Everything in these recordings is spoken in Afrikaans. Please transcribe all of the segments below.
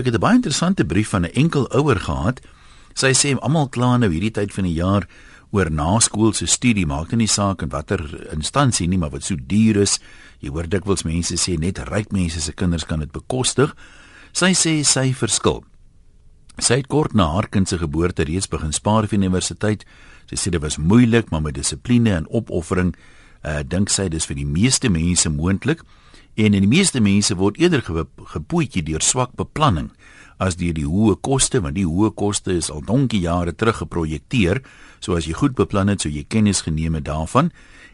Ek het 'n baie interessante brief van 'n enkel ouer gehad. Sy sê almal kla nou hierdie tyd van die jaar oor naskoolse studie, maak nie saak in watter instansie nie, maar wat so duur is. Jy hoor dikwels mense sê net ryk mense se kinders kan dit bekostig. Sy sê sy verskil. Sy het kort na haar kind se geboorte reeds begin spaar vir universiteit. Sy sê dit was moeilik, maar met dissipline en opoffering, uh, dink sy dis vir die meeste mense moontlik. En in die meeste mense word eerder ge gepoetjie deur swak beplanning as deur die hoë koste, want die hoë koste is al donkie jare terug geprojekteer. So as jy goed beplan het, so jy kennis geneem het daarvan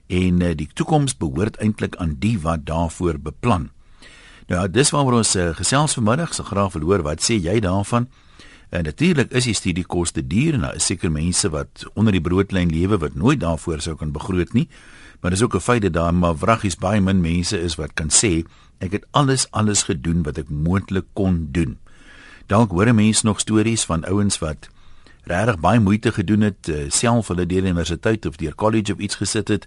en uh, die toekoms behoort eintlik aan die wat daarvoor beplan. Nou, dis waaroor ons uh, gesels vanmiddag. So graag wil hoor wat sê jy daarvan? En natuurlik is die studiekoste duur en daar is seker mense wat onder die broodlyn lewe wat nooit daarvoor sou kan begroot nie. Maar dis ook 'n feit dat daar maar wraggies baie min mense is wat kan sê ek het alles alles gedoen wat ek moontlik kon doen. Dalk hoor mense nog stories van ouens wat regtig baie moeite gedoen het uh, self hulle deur universiteit of deur college of iets gesit het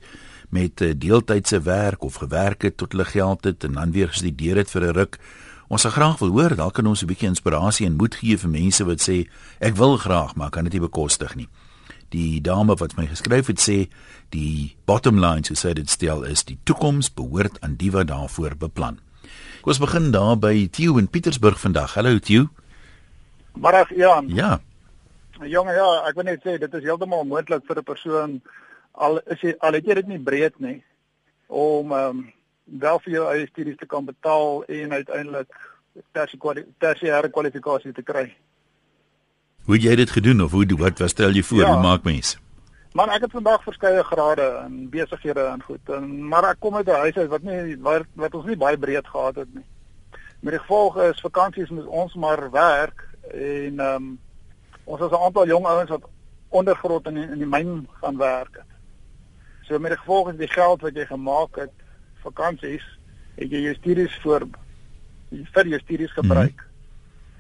met uh, deeltydse werk of gewerk het tot hulle geld het en dan weer gestudeer het vir 'n ruk. Ons sal graag wil hoor, dalk kan ons 'n bietjie inspirasie en moed gee vir mense wat sê ek wil graag, maar kan dit nie bekostig nie die dame wat my geskryf het sê die bottom line so sê dit stel is die toekoms behoort aan die wat daarvoor beplan. Kom ons begin daar by Theo in Pietersburg vandag. Hallo Theo. Middag Jan. Ja. Jonge ja, ek wil net sê dit is heeltemal onmoontlik vir 'n persoon al is jy al het jy dit nie breed nie om ehm um, wel vir jou eie studies te kan betaal en uiteindelik tersiêre kwalifikasie te kry. Hoe het jy dit gedoen of hoe wat was stel jy voor ja. hoe maak mense? Man, ek het vandag verskeie grade in besighede en goed. En maar ek kom uit 'n huis uit wat nie wat, wat ons nie baie breed gehad het nie. Met die gevolg is vakansies moet ons maar werk en ehm um, ons was 'n aantal jong ouens wat ondergrond in die, in die myn gaan werk het. So met die gevolg is die geld wat jy gemaak het vakansies, het jy jou studies vir vir jou studies gebruik. Mm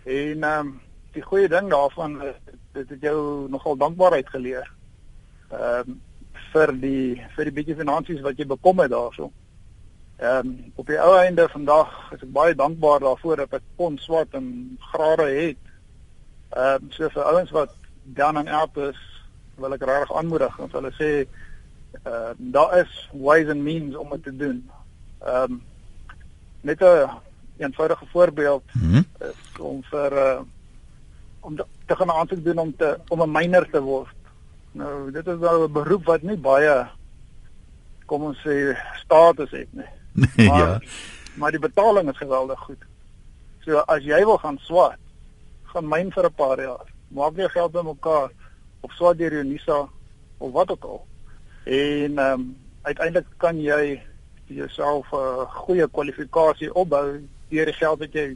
-hmm. En ehm um, die goeie ding daarvan is dit het jou nogal dankbaarheid geleer. Ehm um, vir die vir die bietjie finansies wat jy bekom het daarso. Ehm um, op die ou einde vandag is ek baie dankbaar daarvoor dat ek kon swat en grade het. Ehm um, so vir ouens wat dan aan help is, wil ek regtig aanmoedig en hulle sê ehm uh, daar is ways and means om dit te doen. Ehm um, net 'n een eenvoudige voorbeeld mm -hmm. is om vir uh, om te, te gaan aansoek doen om te om 'n miner te word. Nou dit is nou 'n beroep wat nie baie kom ons sê status het nie. Nee, maar, ja. Maar die betaling is geweldig goed. So as jy wil gaan swat, gaan myn vir 'n paar jaar. Maak jy geld bymekaar of swat deur Unisa of wat ook al. En ehm um, uiteindelik kan jy jouself 'n uh, goeie kwalifikasie opbou deur die geld wat jy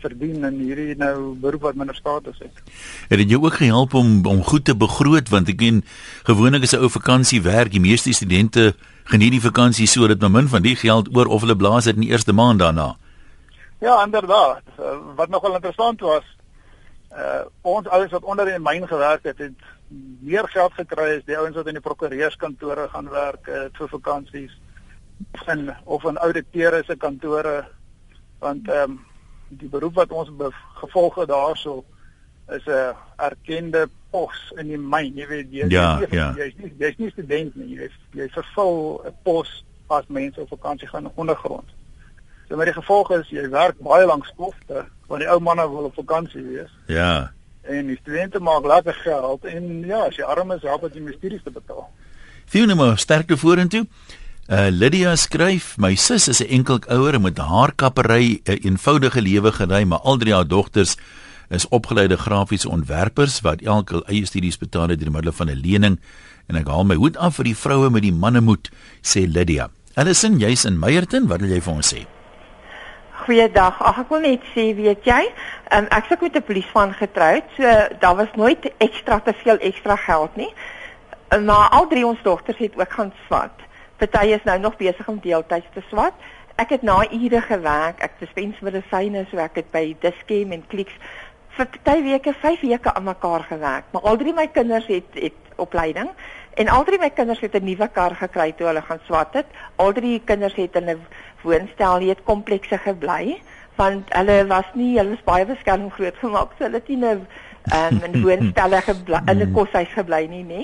verdien in hierdie nou beroep wat minder status het. Het dit jou ook gehelp om om goed te begroot want ek meen gewoonlik is 'n ou vakansie werk, die meeste studente geniet die vakansie sodat men min van die geld oor of hulle blaas dit in die eerste maand daarna. Ja, inderdaad. Uh, wat nogal interessant was, uh ons ouens wat onder in die myn gewerk het, het meer geld gekry as die ouens wat in die prokureurskantore gaan werk uh, vir vakansies en of in ouditeure se kantore want ehm um, die beroep wat ons gevolge daarso is 'n erkende pos in die myn, jy weet jy ja, jy ja. jy's nie jy's nie student nie, jy jy vervul 'n pos as mense op vakansie gaan ondergrond. So met die gevolg is jy werk baie lank skofte want die ou manne wil op vakansie wees. Ja. En die studente maak lekker geld en ja, as jy arm is, help dit om jou studies te betaal. Fiona, maar sterkte vorentoe. Uh Lydia skryf: My sus is 'n enkel ouer met haar kappery 'n eenvoudige lewe gery, maar al drie haar dogters is opgeleide grafiese ontwerpers wat elk hul eie studies betaal het deur middel van 'n lening en ek haal my hoed af vir die vroue met die mannemoed, sê Lydia. Allison, jy's in Meyerton, wat wil jy vir ons sê? Goeiedag. Ag ek wil net sê, weet jy, um, ek sou met 'n polisieman getroud, so daar was nooit ekstra te veel ekstra geld nie. Maar al drie ons dogters het ook gaan swat. Party is nou nog besig om deeltyds te swat. Ek het na ure gewerk. Ek dispens medisyne, so ek het by Dischem en Clicks vir party weke, 5 weke aan mekaar gewerk. Maar al drie my kinders het het opleiding en al drie my kinders het 'n nuwe kar gekry toe hulle gaan swat het. Al drie kinders het in 'n woonstel, het komplekse gebly want hulle was nie hulle was baie beskerming groot gemaak so hulle het nie nou um, in woonstelle gebly in 'n koshuis gebly nie nê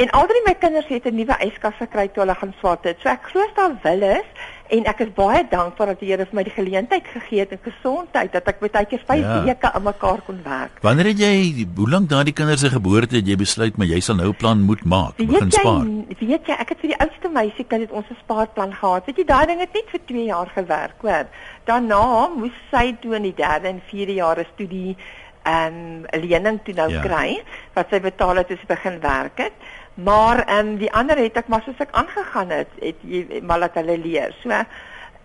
En al drie my kinders het 'n nuwe yskas gekry toe hulle gaan swat het. So ek glo daar wil is en ek is baie dankbaar dat die Here vir my die geleentheid gegee het en gesondheid dat ek baie keer 5 ja. weke aan mekaar kon werk. Wanneer het jy hoe lank na die kinders se geboorte het jy besluit maar jy sal nou 'n plan moet maak, weet begin spaar? Jy, weet jy, ek het vir die oudste meisie kind het ons 'n spaarplan gehad. Weet jy, daai ding het net vir 2 jaar gewerk, hoor. Daarna moes sy toe in die 3de en 4de jaar studie ehm um, 'n lening toe nou ja. kry wat sy betaal het as sy begin werk het. Maar ehm um, die ander het ek maar soos ek aangegaan het, het jy maar laat hulle leer. So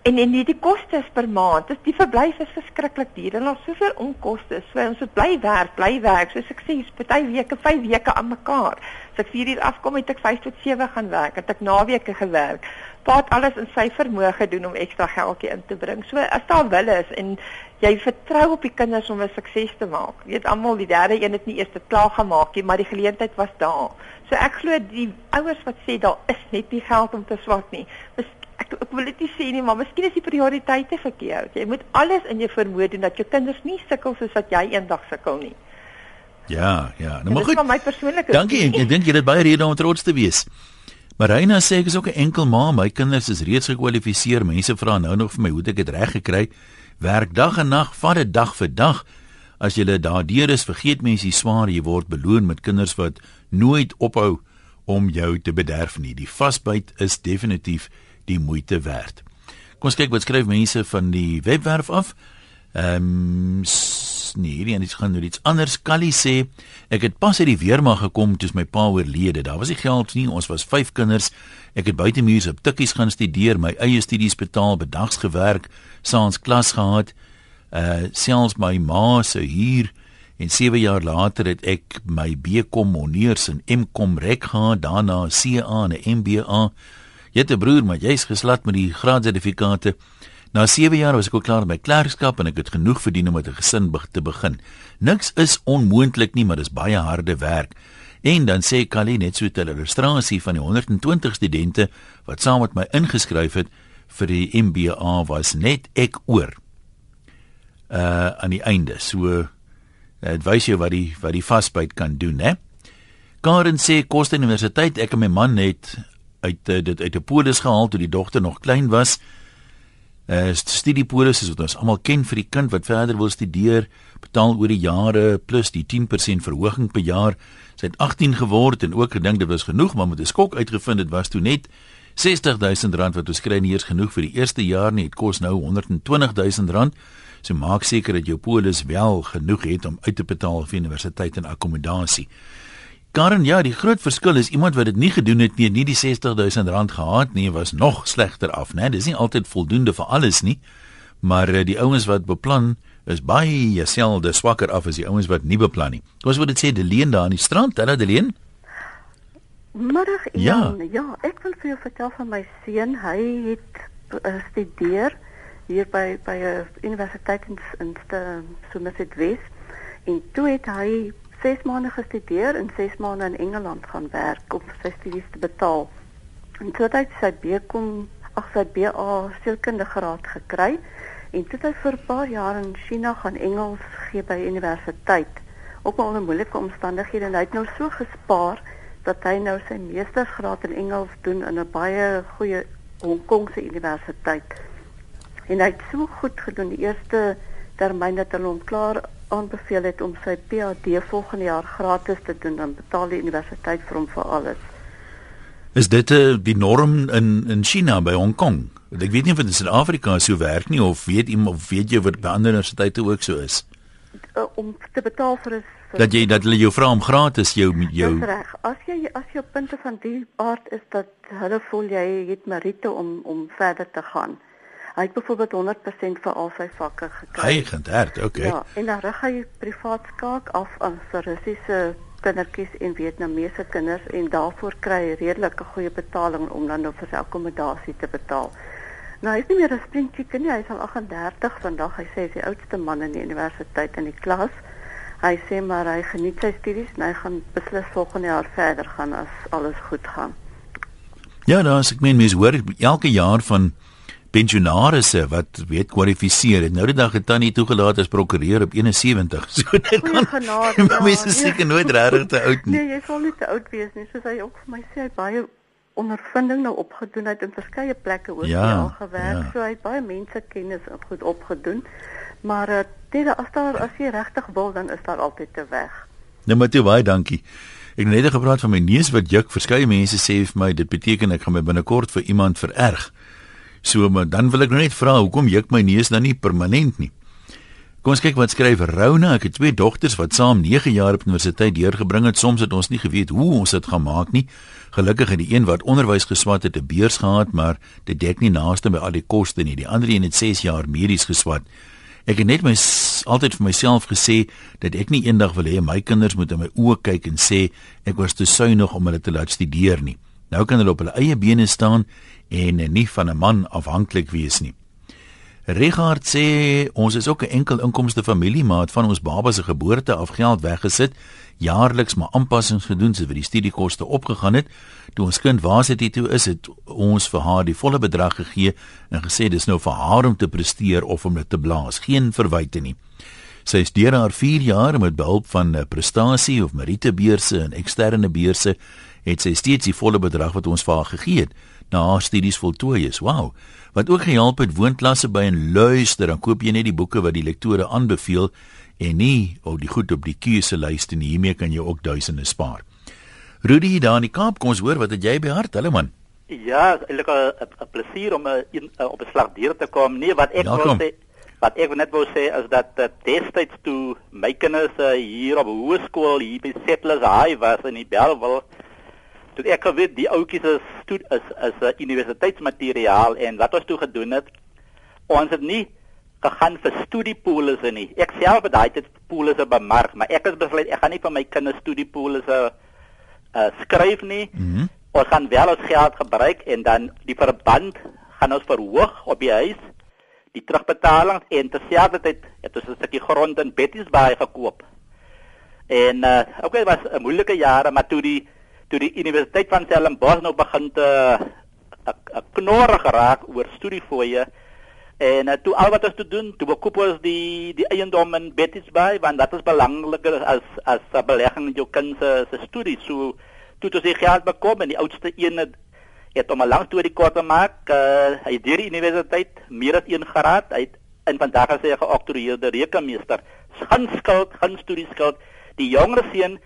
en en die, die kostes per maand, dis die verblyf is verskriklik duur en daar's soveel onkoste. So ons moet bly werk, bly werk. Soos ek sê, party weke, 5 weke aan mekaar. As ek 4 uur afkom, het ek 5 tot 7 gaan werk. Het ek naweke gewerk pa het alles in sy vermoë gedoen om ekstra geldjie in te bring. So as daar wil is en jy vertrou op die kinders om 'n sukses te maak. Jy weet almal die derde een het nie eers te klaar gemaak nie, maar die geleentheid was daar. So ek glo die ouers wat sê daar is net nie geld om te swat nie. Mis, ek ek wil dit nie sê nie, maar miskien is die prioriteite verkeerd. Jy moet alles in jou vermoë doen dat jou kinders nie sukkel soos wat jy eendag sukkel nie. Ja, ja. Nou maar goed. Dit is my persoonlike Dankie. Ek dink jy het baie redes om trots te wees. Marina sê ek is ook 'n enkel ma, my kinders is reeds gekwalifiseer. Mense vra nou nog vir my hoe ek dit reg gekry. Werk dag en nag, vat dit dag vir dag. As jy daardeur is, vergeet mense die swaar jy word beloon met kinders wat nooit ophou om jou te bederf nie. Die vasbyt is definitief die moeite werd. Kom ons kyk wat skryf mense van die webwerf af. Ehm um, nee, hierdie en dit gaan nou iets anders. Callie sê ek het pas uit die weermag gekom toe my pa oorlede. Daar was nie geld nie. Ons was 5 kinders. Ek het buitemuurs op tikkies gaan studeer, my eie studies betaal, bedags gewerk, saans klas gehad. Uh selfs my ma se huur en 7 jaar later het ek my BCom honeurs en MCom rek gehad, daarna CA en 'n MBA. Jy het 'n broer, maar jy's geslat met die graadsertifikate. Na 7 jaar was ek ook klaar met my klerkskap en ek het genoeg verdien om met 'n gesin te begin. Niks is onmoontlik nie, maar dis baie harde werk. En dan sê Kali net so 'n illustrasie van die 120 studente wat saam met my ingeskryf het vir die MBA was net ek oor. Uh aan die einde. So dit wys jou wat die wat die vasbyt kan doen, hè. Karen sê Koste Universiteit, ek en my man het uit dit uit 'n polis gehaal toe die dogter nog klein was uh studiepolis is wat ons almal ken vir die kind wat verder wil studeer, betaal oor die jare plus die 10% verhoging per jaar. Sy het 18 geword en ook gedink dit was genoeg, maar met 'n skok uitgevind dit was toe net 60000 rand wat ons kry nie eers genoeg vir die eerste jaar nie. Dit kos nou 120000 rand. So maak seker dat jou polis wel genoeg het om uit te betaal vir universiteit en akkommodasie. Karen, ja, die groot verskil is iemand wat dit nie gedoen het nie, nie die 60000 rand gehad nie, was nog slegter af, né? Dis nie altyd voldoende vir alles nie. Maar uh, die ouens wat beplan is baie selde swakker af as die ouens wat nie beplan nie. Ons wou dit sê Deleen daar aan die strand, hè, Deleen? Middag, ja. ja, ek wil vir jou vertel van my seun. Hy het uh, studeer hier by by 'n uh, universiteit in in Somerset West en toe het hy 6 maande gestudeer en 6 maande in Engeland gaan werk om sy studies te betaal. En toe het hy sy BCom, ag sy BA sielkundige graad gekry en toe het hy vir 'n paar jaar in China gaan Engels gee by universiteit. Ook onder moeilike omstandighede en hy het nou so gespaar dat hy nou sy meestersgraad in Engels doen in 'n baie goeie Hong Kongse universiteit. En hy het so goed gedoen die eerste termyn dat hulle hom klaar aanbeveel het om sy PhD volgende jaar gratis te doen dan betaal die universiteit vir hom vir alles. Is dit uh, die norm in in China by Hong Kong? Ek weet nie of dit in Suid-Afrika so werk nie of weet iemand of weet jy wat by ander universiteite ook so is? Uh, om te betaal vir is dat jy dat hulle jou vra om gratis jou jou reg. As jy as jou punte van die aard is dat hulle voel jy het meriete om om verder te gaan. Hy het byvoorbeeld 100% vir al sy vakke gekry. Hy gederd, okay. Ja, en dan rig hy privaat skaak af aan Russiese kindertjies en Vietnamese kinders en daarvoor kry hy redelike goeie betaling om dan nou vir sy akkommodasie te betaal. Nou hy is nie meer 'n springtjie nie, hy is al 38 vandag. Hy sê hy is die oudste man in die universiteit in die klas. Hy sê maar hy geniet sy studies en hy gaan beslis volgende jaar verder gaan as alles goed gaan. Ja, nou as ek meen mense hoor elke jaar van pensionarisse wat weet kwalifiseer het. Nou die dag het tannie toegelaat as prokureur op 71. So dit kan genade. Ja, mense is seker nooit regtig te oud nie. Nee, jy sal nie te oud wees nie. Soos hy ook vir my sê, hy baie ondervinding nou opgedoen het in verskeie plekke oor ja, al gewerk. Ja. So hy het baie mense kennis goed opgedoen. Maar uh, dit as daar as jy regtig wil, dan is daar altyd 'n weg. Nou maar toe baie dankie. Ek het net gepraat van my neus wat juk. Verskeie mense sê vir my dit beteken ek gaan my binnekort vir iemand vererg. So maar dan wil ek nou net vra hoekom juk my neus dan nie permanent nie. Kom ons kyk wat skryf Rona. Ek het twee dogters wat saam 9 jaar op universiteit deurgebring het. Soms het ons nie geweet hoe ons dit gaan maak nie. Gelukkig het die een wat onderwys geswat het 'n beurs gehad, maar dit dek nie naaste by al die koste nie. Die ander een het 6 jaar medies geswat. Ek het net my altyd vir myself gesê dat ek nie eendag wil hê my kinders moet in my oë kyk en sê ek was te suinig om hulle te laat studeer nie. Nou kan hulle op hulle eie bene staan en nie van 'n man afhanklik wees nie. Richard sê ons is ook 'n enkel inkomste familie, maar het van ons baba se geboorte af geld weggesit, jaarliks maar aanpassings gedoen sodat die studiekoste opgegaan het. Toe ons kind waarsity toe is, het ons vir haar die volle bedrag gegee en gesê dis nou vir haar om te presteer of om dit te blaas, geen verwyte nie. Sy is deur haar 4 jaar met behulp van prestasie of meritebeurse en eksterne beurse het sy steeds die volle bedrag wat ons vir haar gegee het na haar studies voltooi is. Wow. Wat ook gehelp het woonklasse by en luister, dan koop jy net die boeke wat die lektore aanbeveel en nie of die goed op die keuselyste nie. Hiermee kan jy ook duisende spaar. Rudy daar in die Kaap, kom ons hoor wat het jy by hart? Hallo man. Ja, eintlik 'n plesier om uh, in, uh, op 'n slag dier te kom. Nee, wat ek ja, wil sê wat ek net wou sê is dat uh, destyds toe my kinders uh, hier op hoërskool hier by Settlers High was in die Bellville toe ek geweet die ouetjies is stoet is is 'n universiteitsmateriaal en wat ons toe gedoen het ons het nie gegaan vir studiepolisse nie. Ek self het daai tyd polisse bemark maar ek het besluit ek gaan nie vir my kinders studiepolisse uh, skryf nie. Mm -hmm. ons gaan wel ons geld gebruik en dan die verband gaan ons verhoog op die huis die terugbetaling en terselfdertyd het ons 'n stukkie grond in Betty's Bay gekoop. En uh, okay dit was 'n moeilike jare maar toe die toe die universiteit van Stellenbosch nou begin te knorrig geraak oor studiefooie en uh, toe al wat ons te doen toe koop ons die die eiendom in Betty's Bay want dit is belangriker as as 'n belegging in jou kind se se studie so toe toe sy geld bekom en die oudste een het het om 'n lang storie kort te maak uh, hy het deur die universiteit meer as een graad. Hy het in vandag as 'n geoktroeëerde rekenmeester. Gaan skuld gaan studie skuld. Die jongere seun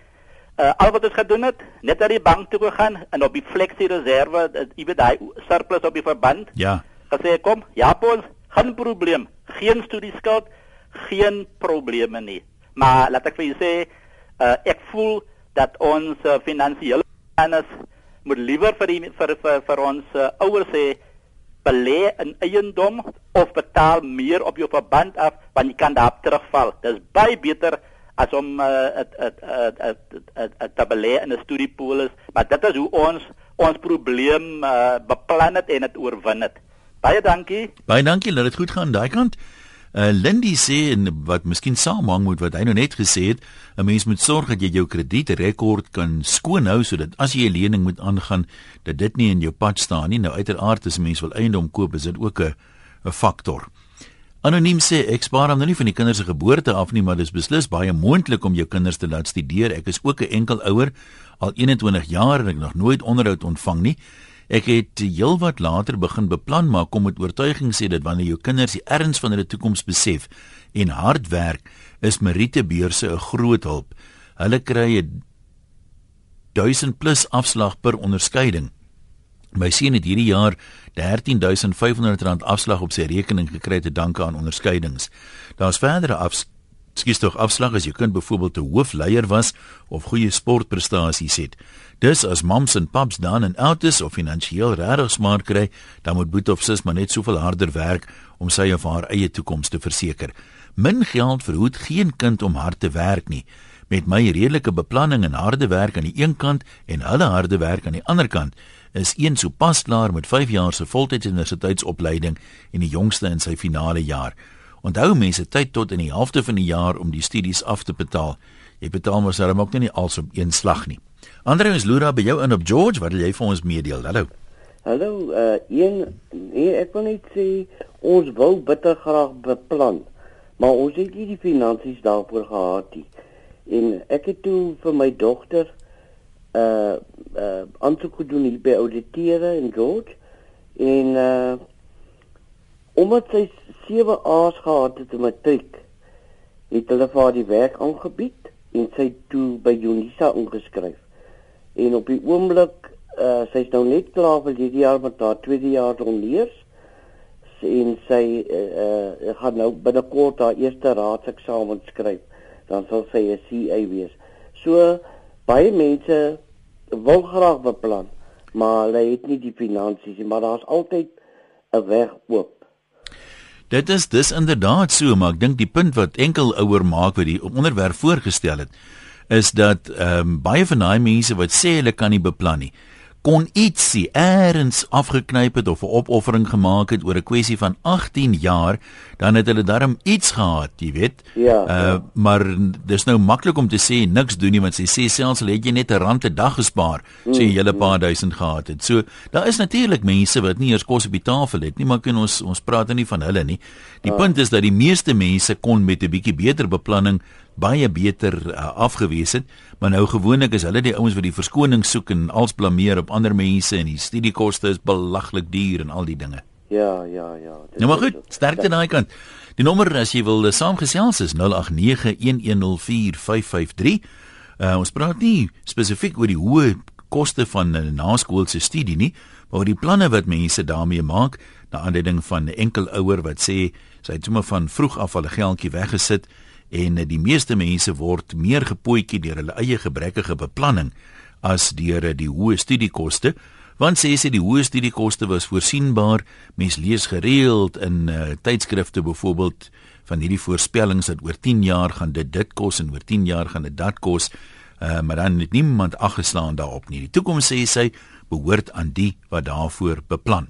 uh, al wat ons gedoen het, net na die bank toe gegaan en op die flexie reserve, jy weet daai surplus op die verband. Ja. Gesê kom, Japans, geen probleem, geen studieskuld, geen probleme nie. Maar laat ek vir julle sê, uh, ek voel dat ons uh, finansiële planners moet liewer vir die, vir, vir vir ons uh, ouers sê belê in eiendom of betaal meer op jou verband af want jy kan daarop terugval. Dis baie beter as om 'n uh, 'n 'n 'n tabelle in 'n studiepool is, maar dit is hoe ons ons probleem uh, beplan het en dit oorwin het. Baie dankie. Baie dankie dat dit goed gaan daai kant. Uh, Lindy sê en wat miskien saamhang met wat hy nou net gesê het, 'n mens moet sorg dat jy jou kredietrekord kan skoon hou sodat as jy 'n lening moet aangaan, dat dit nie in jou pad staan nie. Nou uiteraard as 'n mens wil eiendom koop, is dit ook 'n 'n faktor. Anoniem sê ek spaar hom nou nie van die kinders se geboorte af nie, maar dis beslis baie moontlik om jou kinders te laat studeer. Ek is ook 'n enkel ouer al 21 jaar en ek nog nooit onderhoud ontvang nie. Ek het heelwat later begin beplan, maar kom met oortuiging sê dat wanneer jou kinders die erns van hulle toekoms besef en hard werk, is Meritebeurse 'n groot hulp. Hulle kry 'n 1000 plus afslag per onderskeiding. My seun het hierdie jaar 13500 rand afslag op sy rekening gekry te danke aan onderskeidings. Daar's verdere af skies tog afslag as jou kind byvoorbeeld 'n hoofleier was of goeie sportprestasies het. Dis as mams en paps dan en ouers of finansiëel regtig smart kry, dan moet boet of sis maar net soveel harder werk om sy of haar eie toekoms te verseker. Min geld verhoed geen kind om hard te werk nie. Met my redelike beplanning en harde werk aan die een kant en hulle harde werk aan die ander kant, is een so pas klaar met 5 jaar se voltydse universiteitsopleiding en die jongste in sy finale jaar. Onthou mense tyd tot in die helfte van die jaar om die studies af te betaal. Jy betaal mos darem ook nie als op een slag nie. Andre is Lura by jou in op George, wat wil jy vir ons meedeel? Hallo. Hallo, uh een nee, ek wil net sê ons wil bitter graag beplan, maar ons het nie die finansies daarvoor gehad nie. En ek het toe vir my dogter uh uh aansoek gedoen hier by Auditere in George en uh omdat sy 7 A's gehad het in matriek het hulle vir haar die werk aangebied en sy toe by Unisa ingeskryf. En op die oomblik uh sy's nou net klaar vir hierdie jaar met haar tweede jaar onderneers en sy uh, uh gaan nou binnekort haar eerste raadseksamen skryf. Dan sal sy 'n CA wees. So baie mense wil graag beplan, maar hulle het nie die finansies nie, maar daar's altyd 'n weg oop. Dit is dis inderdaad so, maar ek dink die punt wat enkel ouer maak wat die onderwerp voorgestel het, is dat ehm um, baie van daai mense wat sê hulle kan nie beplan nie, kon ietsie eers afgeknyp het of 'n opoffering gemaak het oor 'n kwessie van 18 jaar, dan het hulle darm iets gehad, jy weet. Ja. Uh ja. maar dis nou maklik om te sê niks doen nie want sy sê selfs al het jy net 'n rand 'n dag gespaar, mm, sê jy hele paar mm. duisend gehad het. So daar is natuurlik mense wat nie eers kos op die tafel het nie, maar kan ons ons praat nie van hulle nie. Die ah. punt is dat die meeste mense kon met 'n bietjie beter beplanning baie beter uh, afgewees het, maar nou gewoonlik is hulle die ouens wat die verskoning soek en als blameer op ander mense en die studiekoste is belaglik duur en al die dinge. Ja, ja, ja. Nou maar goed, sterkte daai kant. Die nommer as jy wil uh, saamgesels is 0891104553. Uh, ons praat nie spesifiek oor die hoë koste van 'n naskoolse studie nie, maar oor die planne wat mense daarmee maak, na aanleiding van 'n enkel ouer wat sê sy het sommer van vroeg af al 'n geldjie weggesit en die meeste mense word meer gepootjie deur hulle eie gebrekkige beplanning as deur die hoë studiekoste want sê sy die hoë studiekoste was voorsienbaar. Mens lees gereeld in uh, tydskrifte byvoorbeeld van hierdie voorspellings dat oor 10 jaar gaan dit dit kos en oor 10 jaar gaan dit dat kos uh, maar dan het niemand aggeslaan daarop nie. Die toekoms sê sy behoort aan die wat daarvoor beplan.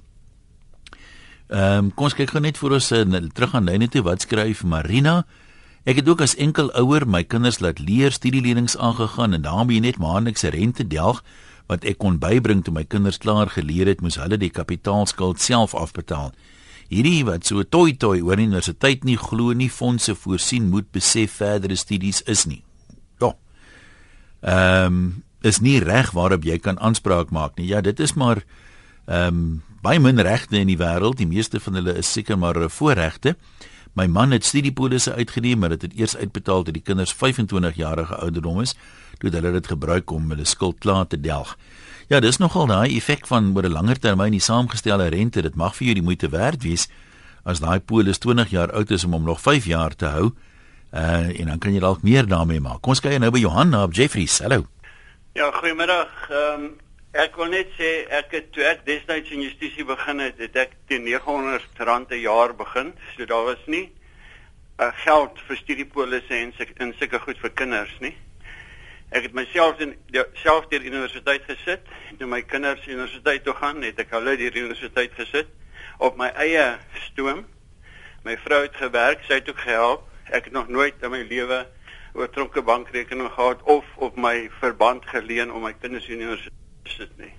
Ehm um, kom ons kyk gou net vir ons uh, terug aan lyne toe. Wat skryf Marina Ek het ook as enkel ouer my kinders laat leer studielenings aangegaan en daarmee net maandeliks rente delg wat ek kon bybring toe my kinders klaar geleer het, moes hulle die kapitaalskuld self afbetaal. Hierdie wat so toi toi oor universiteit nie glo nie fondse voorsien moet besef verdere studies is nie. Ja. Ehm um, is nie reg waarop jy kan aanspraak maak nie. Ja, dit is maar ehm um, baie min regte in die wêreld. Die meeste van hulle is seker maar voorregte. My man het studiepolisse uitgeneem, maar dit het eers uitbetaal toe die kinders 25 jarige ouderdom is, toe hulle dit gebruik om hulle skuld klaar te delg. Ja, dis nogal daai effek van oor 'n langer termyn die saamgestelde rente, dit mag vir jou die moeite werd wees as daai polis 20 jaar oud is om hom nog 5 jaar te hou. Uh en dan kan jy dalk meer daarmee maak. Kom ons kyk nou by Johan op Jeffries. Hallo. Ja, goeiemiddag. Ehm um, Ek wil net sê ek het toe ek destyds in justisie begin het, het ek teen R900 'n jaar begin. So daar was nie uh, geld vir studiepolisse en in sulke goed vir kinders nie. Ek het myself in self deur universiteit gesit. Toe my kinders universiteit toe gaan, het ek hulle deur universiteit gesit op my eie stoom. My vrou het gewerk, sy het ook gehelp. Ek het nog nooit in my lewe 'n oortronke bankrekening gehad of op my verband geleen om my kinders universiteit sit nie.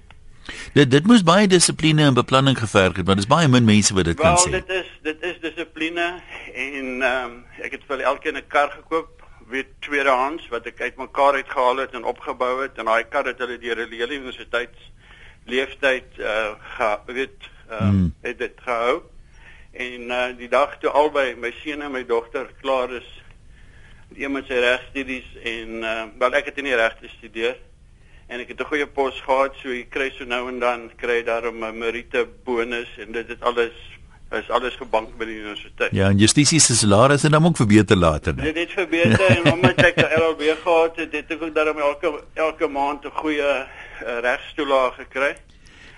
Dit dit moes baie dissipline en beplanning geverg het, maar dis baie min mense wat dit well, kan sê. Wel, dit is dit is dissipline en ehm um, ek het vir elkeen 'n kar gekoop, weet tweedehands wat ek uitmekaar uit gehaal het en opgebou het en daai kar het hulle deur 'n hele universiteit leeftyd uh ge, weet ehm um, hmm. het dit gehou. En uh die dag toe albei my seun en my dogter klaar is een met sy regstudies en uh wel ek het in die reg gestudeer en ek het 'n goeie pos gehad so jy kry so nou en dan kry daarom 'n meriete bonus en dit het alles is alles gebank by die universiteit. Ja, en justisie se salaris het dan ook verbeter later, nee. Dit het verbeter en omdat ek 'n LLB gehad het, het ek ook daarom elke elke maand 'n goeie uh, regstoelaag gekry.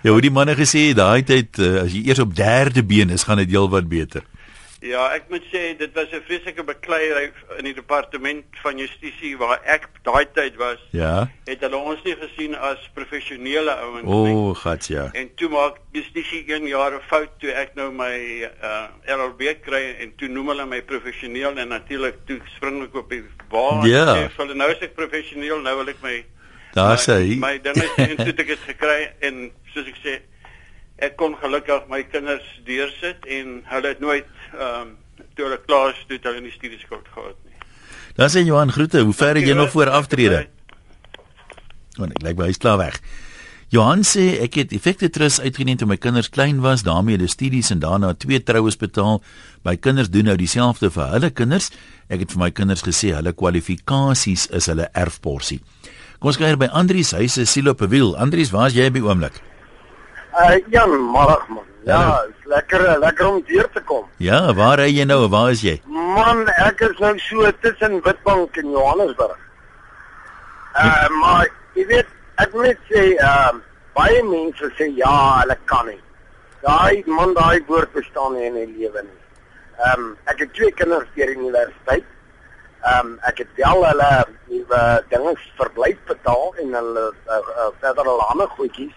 Ja, hoe die manne gesê daai tyd uh, as jy eers op derde been is, gaan dit heelwat beter. Ja, ek moet sê dit was 'n vreeslike bekleierery in die departement van justisie waar ek daai tyd was. Ja. Het hulle ons nie gesien as professionele ouens nie. O, gat ja. En toe maak justisie een jaar 'n fout toe ek nou my uh LLB kry en toe noem hulle my professioneel en natuurlik toe spring ek op die waar ja. sê hulle nou is ek professioneel, nou wil ek my Daar sê hy. My dinge en toe ek het gekry en soos ek sê ek kon gelukkig my kinders deursit en hulle het nooit ehm um, toe hulle klaar is toe hulle in die studieskuld gehad nie. Dan sê Johan groete, hoe ver het jy nog voor aftrede? Want ek lyk baie klaar weg. Johan sê ek het effekte trust uitgeneem toe my kinders klein was, daarmee hulle studies en daarna twee troues betaal. My kinders doen nou dieselfde vir hulle kinders. Ek het vir my kinders gesê hulle kwalifikasies is hulle erfporsie. Kom ons kyk by Andrius, hy se siel op 'n wiel. Andrius, waar's jy by oomblik? Uh ja, môre man. Ja, is lekker lekker om hier te kom. Ja, waar ry jy nou? Waar is jy? Man, ek is nou so tussen Witbank en Johannesburg. Uh maar jy weet, ek moet sê, uh baie mense sê ja, hulle kan nie. Daai man, daai woord bestaan nie in die lewe nie. Ehm um, ek het twee kinders hier in die universiteit. Ehm um, ek het wel hulle nuwe dinge verblyf betaal en hulle uh, uh, verder al ander goedjies,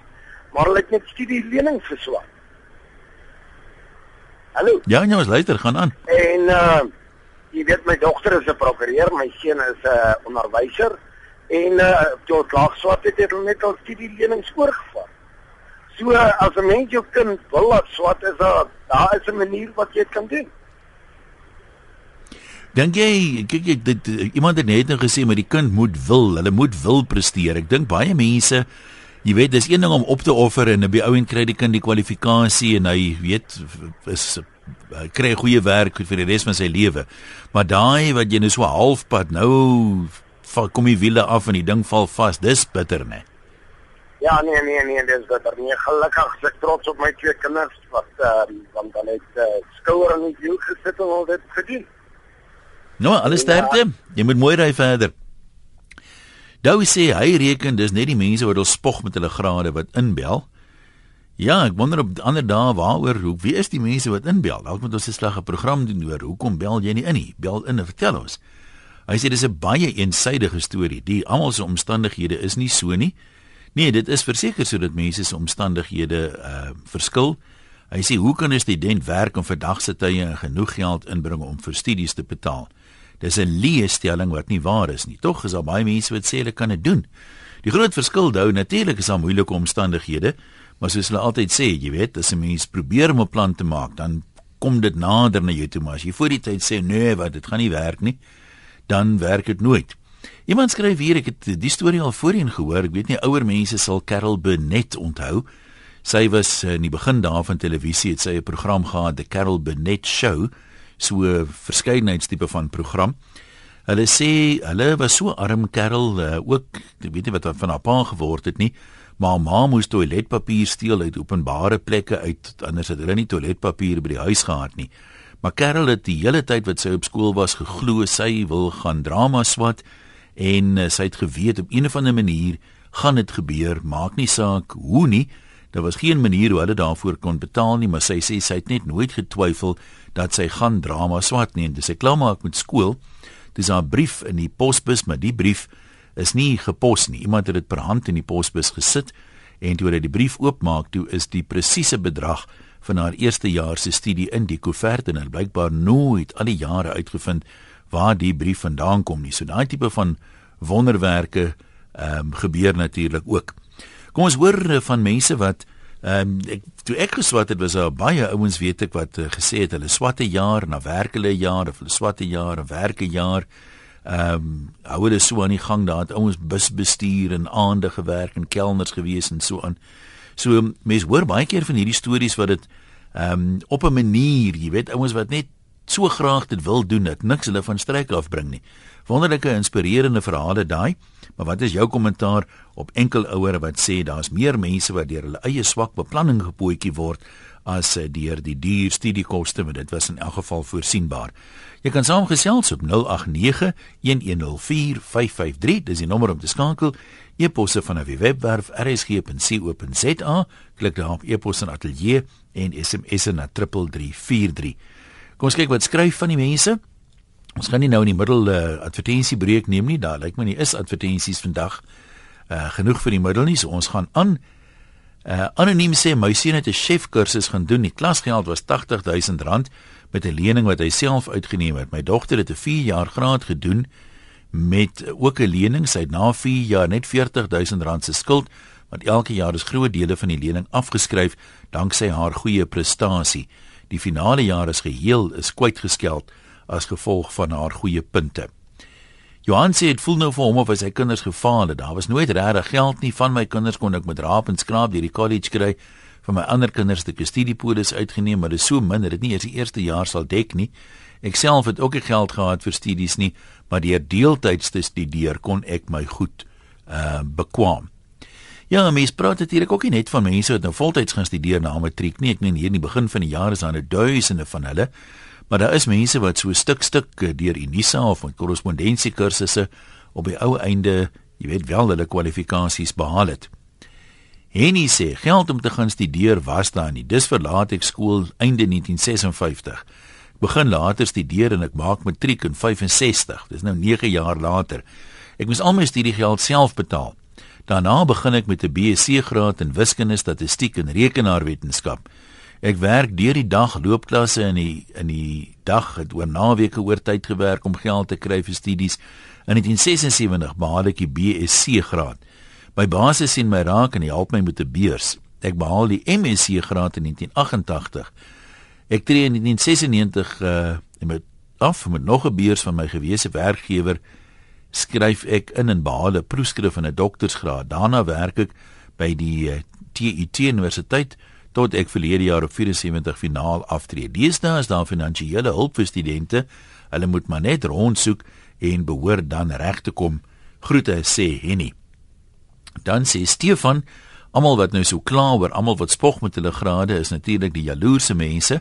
maar hulle het net studie lenings geswaak. Hallo. Ja, nou, luister, gaan aan. En uh jy weet my dogter is 'n prokureur, my seun is 'n uh, onderwyser en uh toe klaar swat het hulle net al studie lenings oorgevat. So as 'n mens jou kind wil laat swat is daar daar is 'n manier wat jy kan doen. Dink jy kyk ek dit iemand het net nou gesê maar die kind moet wil, hulle moet wil presteer. Ek dink baie mense jy weet dis een ding om op te offer en op die ou en kry die kind die kwalifikasie en hy weet is kry goeie werk vir die res van sy lewe. Maar daai wat jy nou so halfpad nou kom die wiele af en die ding val vas, dis bitter né. Ja, nee nee nee, dis bitter. Nee, gelukkig is ek trots op my twee kinders wat ehm uh, want dan het uh, skouer en wiel gesit en al dit gedoen. Nou, alles sterkte. Ja. Jy moet mooi ry verder. Dou sê hy reken dis net die mense wat al spog met hulle grade wat inbel. Ja, ek wonder op ander dae waaroor hoe wie is die mense wat inbel? Dalk moet ons 'n slag 'n program doen oor hoekom bel jy nie in nie? Bel in en vertel ons. Hy sê dis 'n baie eensidedige storie. Die almal se omstandighede is nie so nie. Nee, dit is verseker sodat mense se omstandighede uh verskil. Hy sê hoe kan 'n student werk om vir dag se tye en genoeg geld inbring om vir studies te betaal? Dis 'n leestelling wat nie waar is nie. Tog is daar baie mense wat sê hulle kan dit doen. Die groot verskil hou natuurlik is daar moeilike omstandighede, maar soos hulle altyd sê, jy weet, as 'n mens probeer om 'n plan te maak, dan kom dit nader na jou toe, maar as jy voor die tyd sê nee, wat dit gaan nie werk nie, dan werk dit nooit. Iemand skryf hier, ek het die storie al voorheen gehoor, ek weet nie ouer mense sal Carol Burnett onthou. Sy was in die begin daarvan televisie het sy 'n program gehad, The Carol Burnett Show so 'n verskeidenheidstipe van program. Hulle sê hulle was so arm kerel uh, ook ek weet nie wat van haar pa geword het nie, maar ma moes toiletpapier steel uit openbare plekke uit anders het hulle nie toiletpapier by die huis gehad nie. Maar kerel het die hele tyd wat sy op skool was geglo sy wil gaan drama swat en uh, sy het geweet op 'n of ander manier gaan dit gebeur, maak nie saak hoe nie. Daar was geen manier hoe hulle daarvoor kon betaal nie, maar sy sê sy het net nooit getwyfel dat sy gaan drama swat nie dis sy klaarmaak met skool. Dis haar brief in die posbus, maar die brief is nie gepos nie. Iemand het dit per hand in die posbus gesit en toe hy die brief oopmaak, toe is die presiese bedrag van haar eerste jaar se studie in die koevert en hy blykbaar nooit al die jare uitgevind waar die brief vandaan kom nie. So daai tipe van wonderwerke ehm um, gebeur natuurlik ook. Kom ons hoor eh, van mense wat ehm um, ek toe ek geswat het was daar baie ouens weet ek wat uh, gesê het hulle swatte jaar na werk hulle jaar of hulle swatte jaar en werke jaar. Ehm um, hou hulle so aan die gang daar het ouens bus bestuur en aande gewerk en kelners gewees en so aan. So mense hoor baie keer van hierdie stories wat dit ehm um, op 'n manier, jy weet ouens wat net so graag dit wil doen dat niks hulle van streek afbring nie. Wonderlike inspirerende verhale daai. Maar wat is jou kommentaar op enkel ouers wat sê daar's meer mense wat deur hulle eie swak beplanning gepootjie word as eh, deur die duur studiekoste, want dit was in elk geval voorsienbaar. Jy kan saamgesels op 0891104553, dis die nommer om te skakel. E-posse van 'n webwerf rsg.co.za, klik daar op e-pos en ateljee en SMS na 3343. Kom ons kyk wat skryf van die mense. Ons gaan nie nou in die middel 'n uh, eh, advertensiebreek neem nie. Daar lyk my nie is advertensies vandag uh genoeg vir die middel nie. So ons gaan aan. Uh anoniem sê my seun het 'n chef kursus gaan doen. Die klasgeld was R80000 met 'n lening wat hy self uitgeneem het. My dogter het 'n 4 jaar graad gedoen met ook 'n lening. Sy het na 4 jaar net R40000 se skuld, want elke jaar is groot dele van die lening afgeskryf danksy haar goeie prestasie. Die finale jaar is geheel is kwytgeskeld as gevolg van haar goeie punte. Johan sê dit voel nou vir hom of sy kinders gefaal het. Daar was nooit regtig geld nie van my kinders kon ek met raap en skraap deur die college kry. Vir my ander kinders het ek 'n studiepolis uitgeneem, maar dit is so min dat dit nie eers die eerste jaar sal dek nie. Ek self het ook nie geld gehad vir studies nie, maar deur deeltyds te studeer kon ek my goed uh bekwam. Ja, mens praat natuurlik ook nie net van mense wat nou voltyds gaan studeer na matriek nie. Ek meen hier in die begin van die jaar is daar nou duisende van hulle. Maar daar is mense wat so stuk stuk eh, deur Unisa of met korrespondensiekursusse op die ou einde, jy weet wel hulle kwalifikasies behaal het. Henny sê geld om te gaan studeer was daar nie. Dis verlaat ek skool einde 1956 begin later studeer en ek maak matriek in 65. Dis nou 9 jaar later. Ek moes al my studiegeld self betaal. Daarna begin ek met 'n BSc graad in wiskunde, statistiek en rekenaarwetenskap. Ek werk deur die dag loopklasse in die in die dag het oor naweke oor tyd gewerk om geld te kry vir studies. In 1976 behaal ek die BSc graad. My baas sien my raak en help my met 'n beurs. Ek behaal die MSc graad in 1988 Ek tree in 1996 uh met af met nog 'n beurs van my gewese werkgewer skryf ek in en behaal 'n proefskrif en 'n doktorsgraad. Daarna werk ek by die TUT Universiteit tot ek verlede jaar op 74 finaal aftree. Deesdae is daar finansiële hulp vir studente. Hulle moet maar net rondsoek en behoort dan reg te kom. Groete sê Henny. Dan sê Stefan Almal wat nou so kla oor almal wat spog met hulle grade is natuurlik die jaloerse mense.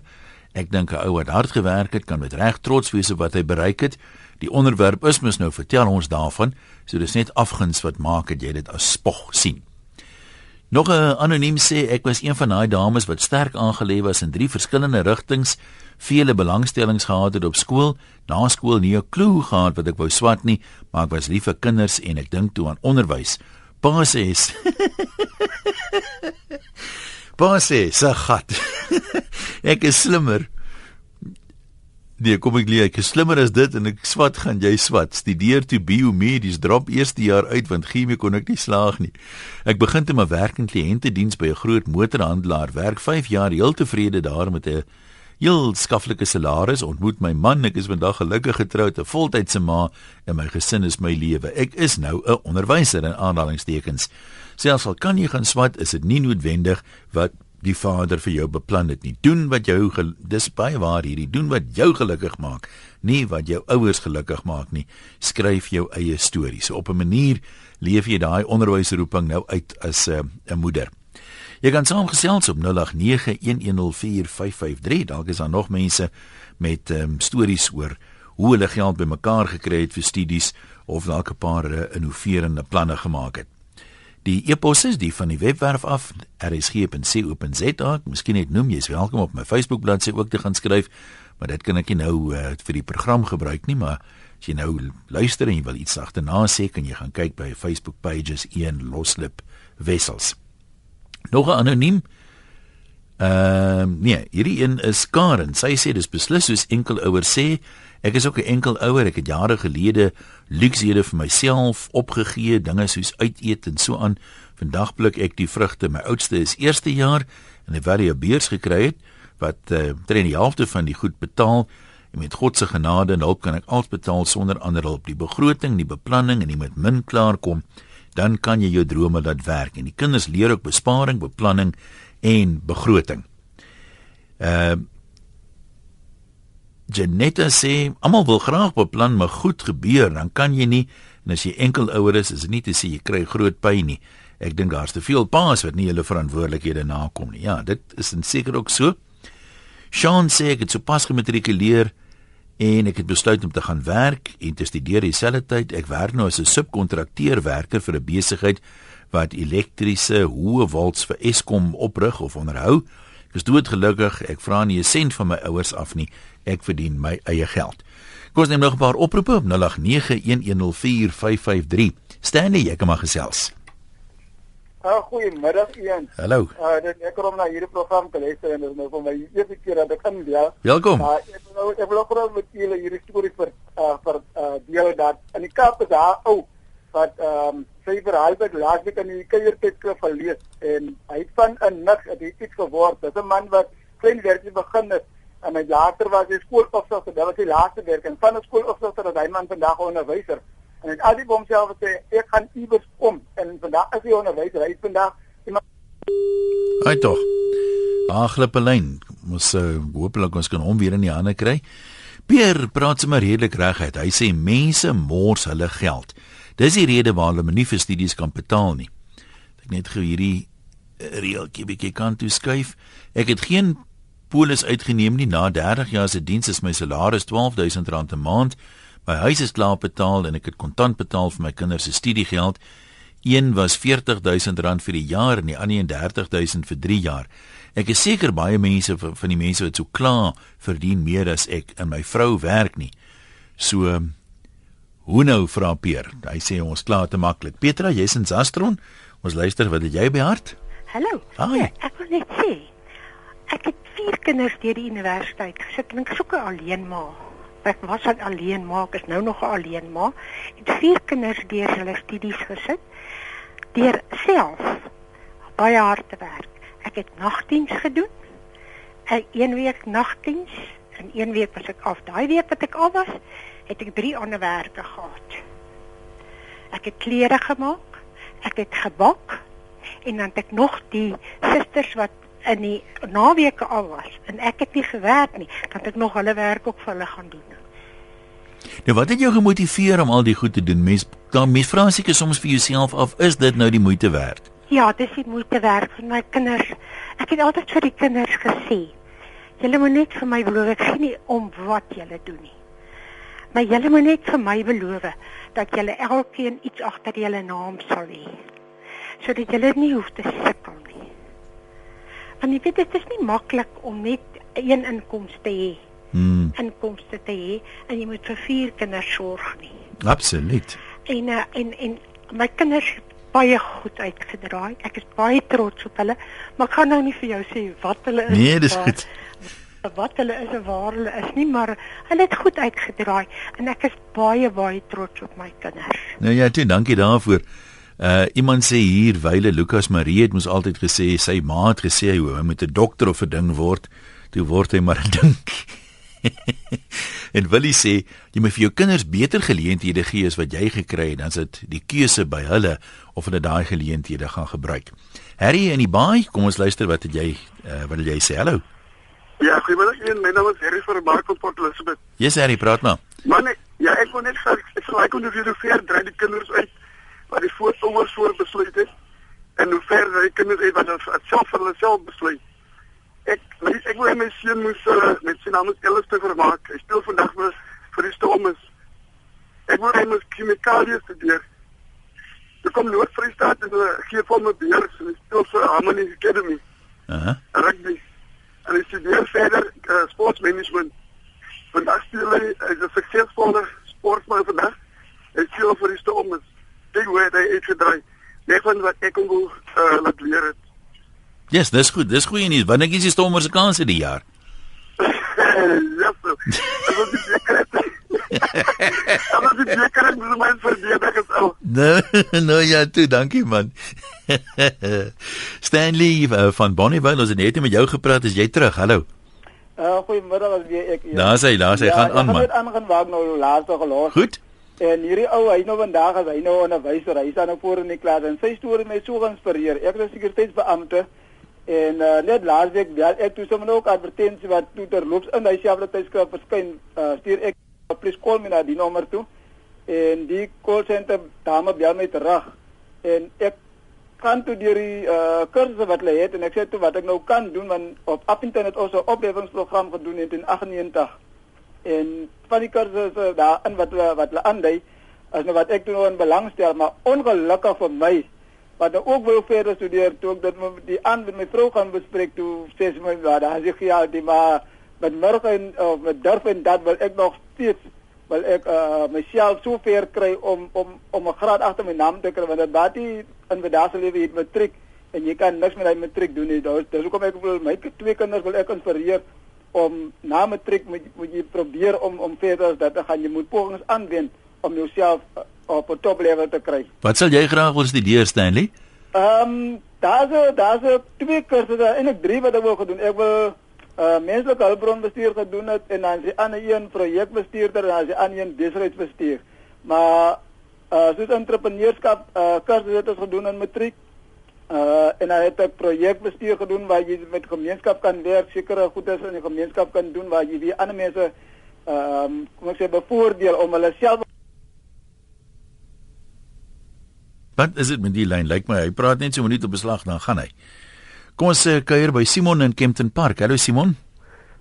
Ek dink 'n ou wat hard gewerk het kan met reg trots wees op wat hy bereik het. Die onderwerp is mos nou vertel ons daarvan, so dis net afguns wat maak dat jy dit as spog sien. Nog 'n anoniem sê ek was een van daai dames wat sterk aangelewe was in drie verskillende rigtings, vele belangstellings gehad het op skool, na skool nie 'n klou gehad wat ek wou swat nie, maar ek was lief vir kinders en ek dink toe aan onderwys. Pa sê Pa sê se gat. ek is slimmer. Nee, kom ek leer, ek is slimmer as dit en ek swat gaan jy swat. Studeer toe biomedies, drop eerste jaar uit want chemie kon ek nie slaag nie. Ek begin te maar werk in kliëntediens by 'n groot motorhandelaar. Werk 5 jaar heel tevrede daar met 'n heel skaflike salaris, ontmoet my man, ek is vandag gelukkig getroud, 'n voltydse ma en my gesin is my lewe. Ek is nou 'n onderwyser in aanhalingstekens. Selfs al kan jy gaan swat, is dit nie noodwendig wat die Vader vir jou beplan het nie. Doen wat jou dis baie waar hierdie doen wat jou gelukkig maak, nie wat jou ouers gelukkig maak nie. Skryf jou eie stories. So op 'n manier leef jy daai onderwysroeping nou uit as 'n uh, moeder. Jy kan saamgesels op 0891104553. Dalk is daar nog mense met ehm um, stories oor hoe hulle geld bymekaar gekry het vir studies of dalk 'n paar uh, innoverende planne gemaak het. Die e-pos is die van die webwerf af rsg.co.za. Miskien net noem jy's welkom op my Facebook bladsy ook te gaan skryf, maar dit kan ek nie nou uh, vir die program gebruik nie, maar as jy nou luister en jy wil iets agterna sê, kan jy gaan kyk by Facebook pages een loslip wessels. Nog 'n anoniem. Ehm uh, nee, hierdie een is Karen. Sy sê dis beslis soos enkel ouer sê. Ek is ook 'n enkel ouer. Ek het jare gelede luksehede vir myself opgegee, dinge soos uit eet en so aan. Vandag blik ek die vrugte. My oudste is eerste jaar en het 'n beurs gekry het wat uh, teen die helfte van die goed betaal. En met God se genade en hulp kan ek alles betaal sonder ander hulp. Die begroting, die beplanning en die met min klaar kom dan kan jy jou drome laat werk en die kinders leer ook besparing, beplanning en begroting. Ehm uh, Janetta sê almal wil graag beplan, maar goed gebeur, dan kan jy nie en as jy enkel ouer is, is dit nie te sê jy kry groot pyn nie. Ek dink daar's te veel paas wat nie hulle verantwoordelikhede nakom nie. Ja, dit is seker ook so. Sean sê ek het sopas gematrikuleer en ek het besluit om te gaan werk en te studeer dieselfde tyd. Ek werk nou as 'n subkontrakteur werker vir 'n besigheid wat elektriese hoë volts vir Eskom oprig of onderhou. Ek is doodgelukkig. Ek vra nie 'n sent van my ouers af nie. Ek verdien my eie geld. Kom ons neem nog 'n paar oproepe op 0891104553. Stanley, jy kan maar gesels. Uh, goeiemiddag Ian. Hallo. Uh, dit ek kom na hierdie program te luister en dit is nou vir my eerste keer dat ek kan bel. Welkom. Uh, ek wil nou ek wil ook met julle hierdie storie vir uh, vir uh, deel dat in die Kaap is daar ou wat ehm um, sy verhaal het laasweek in die kuiertyd gelees en hy het van 'n nik het iets geword. Dis 'n man wat klein werkie begin het en hy later was hy skoolofsiger, dit was sy laaste werk en van 'n skoolofsiger dat hy man vandag 'n onderwyser. En hy het altyd vir homself gesê ek gaan iewers kom en vandag is hy onderwyser. Hy is vandag iemand Hy tog. Ag, Lepelyn, ons uh, hopelik ons kan hom weer in die hande kry. Pierre praat sommer redelik reguit. Hy sê mense mors hulle geld. Dis die rede waarom hulle nie vir studies kan betaal nie. Ek net gou hierdie eh, reeltjie bietjie kan toe skuif. Ek het geen polis uitgeneem nie na 30 jaar se diens is my salaris R12000 'n maand. My huis is klaar betaal en ek het kontant betaal vir my kinders se studiegeld. Een was R40000 vir die jaar en die ander 30000 vir 3 jaar. Ek is seker baie mense van die mense wat so klaar verdien meer as ek en my vrou werk nie. So hoe nou vra Peer? Hy sê ons klaar te maklik. Petra, jy's in Zastron. Ons luister wat het jy by hart? Hallo. Hi. Ja, ek wil net sê ek het vier kinders deur die universiteit gesit en ek soek 'n alleen ma. Ek was al alleen ma, ek is nou nog 'n alleen ma. Het vier kinders deur hulle studies gesit deur self baie hard te werk. Ek het nagdiens gedoen. Ek een week nagdiens en een week was ek af. Daai week wat ek af was, het ek drie ander werke gehad. Ek het klere gemaak, ek het gebak en dan het ek nog die susters wat in die naweke al was en ek het nie gewerk nie, dan het ek nog hulle werk ook vir hulle gaan doen. Nou wat het jou gemotiveer om al die goed te doen? Mens dan mens vra seker soms vir jouself af, is dit nou die moeite werd? Ja, dis die moeite werd vir my kinders. Ek het altyd vir die kinders gesê, julle moet net vir my beloof ek gee nie om wat julle doen nie. Maar julle moet net vir my beloof dat julle elkeen iets agter julle naam sal hê. Sodat julle nie hoef te sukkel nie. Want jy weet dit is nie maklik om net een inkomste te hê. Hmm, Inkomste te hê en jy moet vir vier kinders sorg nie. absoluut. En uh, en en my kinders het baie goed uitgedraai. Ek is baie trots op hulle, maar ek gaan nou nie vir jou sê wat hulle is. Nee, dis waar- goed. Wat hulle is en waar hulle is nie, maar hulle het goed uitgedraai en ek is baie baie trots op my kinders. Nou ja, toe, dankie daarvoor. Uh iemand sê hier Wyle Lukas Marie het mos altyd gesê sy ma het gesê hy moet 'n dokter of 'n ding word, toe word hy maar 'n ding. en Willie sê jy moet vir jou kinders beter geleenthede gee as wat jy gekry het, dan is dit die keuse by hulle of hulle daai geleenthede gaan gebruik. Harry in die baai, kom ons luister wat het jy uh, wat wil jy sê? Hallo. Ja, goeiemiddag een. My naam is Harry van Mark van Port Elizabeth. Yes Harry, praat maar. Man, ek, ja, ek wil net sê ek sal ek onder hoe ver dry die kinders uit wat die voorouers voor besluit het en hoe ver die kinders uit wat hulle self vir hulle self besluit. Ek weet ek wil my seun moes uh, met sy naam Ellis te vermaak. Hy speel vandag vir vir die Stormers. Ek wil hê hy moet chemikalie studeer. Ek kom Noord-Vrystaat en hulle gee vir my beers en hy speel vir Harmony Academy. Uh rugby. En hy studeer verder uh, sportsmanagement. Vandag speel hy hy is 'n suksesvolle sportman vandag. Hy speel vir die Stormers. Dit hoe hy uitgedraai. Net van wat ek wil uh, laat leer het. Yes, dis goed. Dis goeie nuus. Wanneer is die Stormers se kanse die jaar? ja, so. Ek wil dit seker hê. Ek wil dit seker hê moet my verdedig as al. Nee, nou ja, toe, dankie man. Stanley uh, van Bonnievale, ons het net met jou gepraat, is jy terug? Hallo. Uh goeiemiddag as weer ek. Daar's hy, daar's hy, gaan aan Ja, man. ek gaan aangaan waar ek nou laaste gelos. Goed. En hierdie ou, hy nou vandag as hy nou onderwyser, hy staan nou voor in die klas en sy storie het my so geïnspireer. Ek is sekuriteitsbeampte en uh, net laasweek bel ek toe sommer ook advertensie wat toe terloops in hy selfde tydskrif verskyn, uh, stuur ek please call my na die nommer toe. En die call center dame bel my terug en ek kan toe deur die uh, kursusse wat hulle het en ek sê toe wat ek nou kan doen want op Appington het ons 'n opleidingsprogram gedoen in 1998 en van die kursusse daarin wat hulle wat hulle aandui is nou wat ek toe in belang stel maar ongelukkig vir my wat nou ook wil verder studeer toe ek dit met die aan met my vrou gaan bespreek toe sê sy my ja daar is ja die maar met môre en uh, met durf en dat wil ek nog steeds wil ek uh, myself so ver kry om om om 'n graad agter my naam te kry want dit baie in vandag se lewe het matriek en jy kan niks met daai matriek doen nie. Daar dis hoekom ek wil my twee kinders wil ek inspireer om na matriek moet moet jy probeer om om verder dit te gaan. Jy moet pogings aanwend om jouself uh, op 'n top level te kry. Wat sal jy graag wil studeer Stanley? Ehm um, daar's daar's twee kursusse en ek drie wat ek wou gedoen. Ek wil uh menslike hulpbronbestuur gedoen het en dan die ander een projekbestuurder en dan die ander een besigheidsbestuur. Maar uh soos entrepreneurskap uh kursus het ons gedoen in matriek. Uh en dan het ek projekbestuur gedoen waar jy met gemeenskap kan werk, sekere goedes in die gemeenskap kan doen waar jy die ander mense ehm um, kom ek sê bevoordeel om hulle self Wat is dit met die lyn? Lyk my hy praat net so 'n minuut op beslag dan gaan hy. Kom ons uh, kuier by Simon in Kempton Park. Hallo Simon.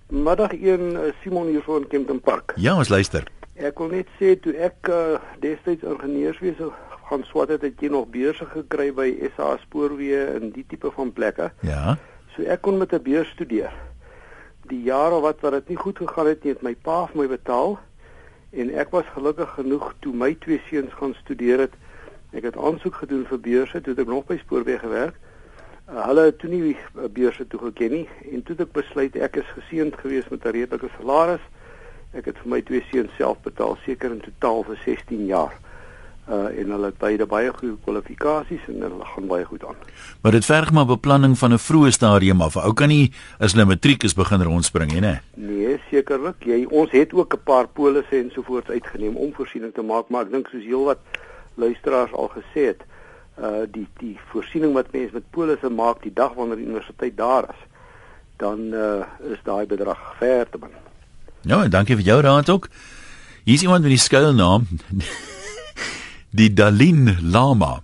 Middag een uh, Simon hier van Kempton Park. Ja, ons luister. Ek wil net sê toe ek uh, destyds ingenieurswese gaan swat het, het jy nog beurse gekry by SA Spoorweë en die tipe van plekke. Ja. So ek kon met 'n beurs studeer. Die jare wat wat dit nie goed gegaan het nie, het my pa vir my betaal en ek was gelukkig genoeg toe my twee seuns gaan studeer het Ek het aansoek gedoen vir beurse toe ek nog by Spoorweë gewerk. Uh, hulle het toe nie uh, beurse toe geken nie en toe het ek besluit ek is geseënd geweest met 'n redelike salaris. Ek het vir my twee seuns self betaal seker in totaal vir 16 jaar. Uh en hulle het beide baie goeie kwalifikasies en hulle gaan baie goed aan. Maar dit verg maar beplanning van 'n vroeë stadium af. Ou kan nie as hulle matriek is begin rondspring nie, né? Nee, sekerlik. Jy ons het ook 'n paar polisse en sovoorts uitgeneem om voorsiening te maak, maar ek dink soos heelwat luisteraars al gesê het, uh die die voorsiening wat mense met polisse maak die dag wanneer die universiteit daar is, dan uh is daai bedrag ver te min. Ja, dankie vir jou raad ook. Hier is iemand met die skuilnaam die Dalin Lama.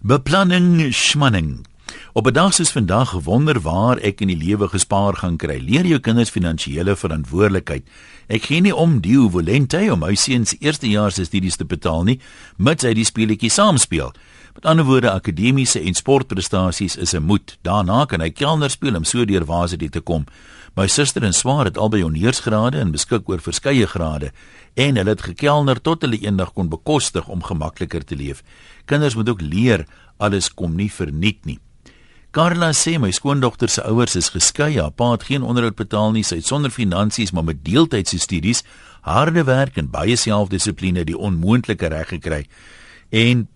Beplanning Schmanning. Op 'n dag soos vandag wonder waar ek in die lewe gespaar gaan kry. Leer jou kinders finansiële verantwoordelikheid. Ek gee nie om die volente om my eerstejaars se studies te betaal nie, mits hy die speletjie saam speel. Met ander woorde, akademiese en sportprestasies is 'n moet. Daarna kan hy kelner speel om so deur varsity te kom. My suster en swaar het albei honeursgrade en beskik oor verskeie grade en hulle het gekelner tot hulle eendag kon bekostig om gemakliker te leef. Kinders moet ook leer alles kom nie verniet nie. Carla sê my skoondogter se ouers is geskei. Haar pa het geen onderhoud betaal nie. Sy het sonder finansies maar met deeltydse studies, harde werk en baie selfdissipline die onmoontlike reg gekry. En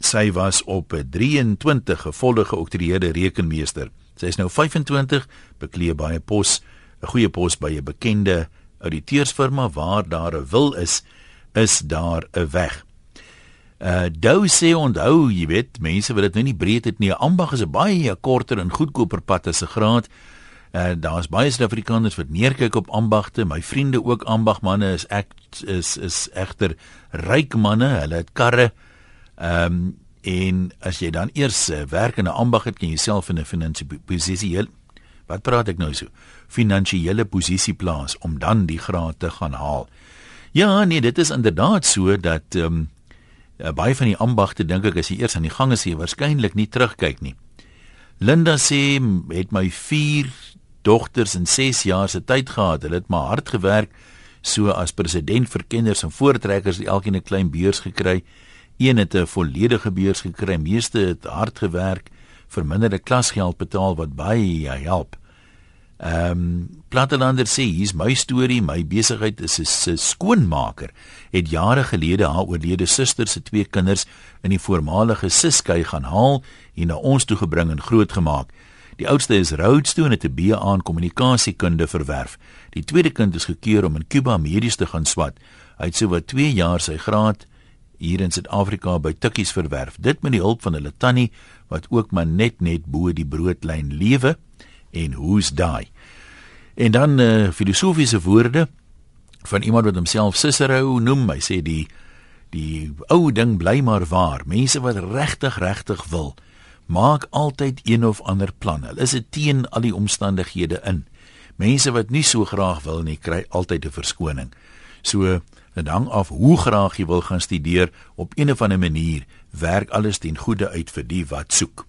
sy was op 'n 23 gevolge geoktroeëerde rekenmeester. Sy is nou 25, beklee baie pos, 'n goeie pos by 'n bekende ouditeursfirma waar daar 'n wil is, is daar 'n weg. Uh Dou sê onthou, jy weet, mense wil dit nou nie breed het nie. Ambag is 'n baie korter en goedkoper pad as 'n graad. Uh daar's baie Suid-Afrikaners wat neerkyk op ambagte. My vriende ook ambagmanne is ek is is egter ryk manne. Hulle het karre. Ehm um, en as jy dan eers uh, werk in 'n ambag het, kan jy self in 'n finansiële posisie Wat praat ek nou so? Finansiële posisie plaas om dan die graad te gaan haal. Ja, nee, dit is inderdaad so dat ehm um, baie van die ambagte dink ek as jy eers aan die gang is jy waarskynlik nie terugkyk nie. Linda sê het my 4 dogters in 6 jaar se tyd gehad. Hulle het maar hard gewerk so as president vir kinders en voortrekkers, elkeen 'n klein beurs gekry. Een het 'n volledige beurs gekry. Meeste het hard gewerk, verminderde klasgeld betaal wat baie help. Ehm um, Plattelander sê hier's my storie, my besigheid is 'n skoonmaker. Het jare gelede haar oorlede suster se twee kinders in die voormalige Siskei gaan haal en na ons toe gebring en grootgemaak. Die oudste is Rhodes toe en het 'n BA in kommunikasiekunde verwerf. Die tweede kind is gekeur om in Kuba medies te gaan swat. Hy het sowat 2 jaar sy graad hier in Suid-Afrika by Tikkies verwerf. Dit met die hulp van hulle tannie wat ook maar net net bo die broodlyn lewe en hoe's daai. En dan uh, filosofiese woorde van iemand wat homself Cicero noem. Hy sê die die ou ding bly maar waar. Mense wat regtig regtig wil, maak altyd een of ander plan. Hulle is teen al die omstandighede in. Mense wat nie so graag wil nie, kry altyd 'n verskoning. So dit hang af hoe graag jy wil gaan studeer op een of ander manier werk alles ten goede uit vir die wat soek.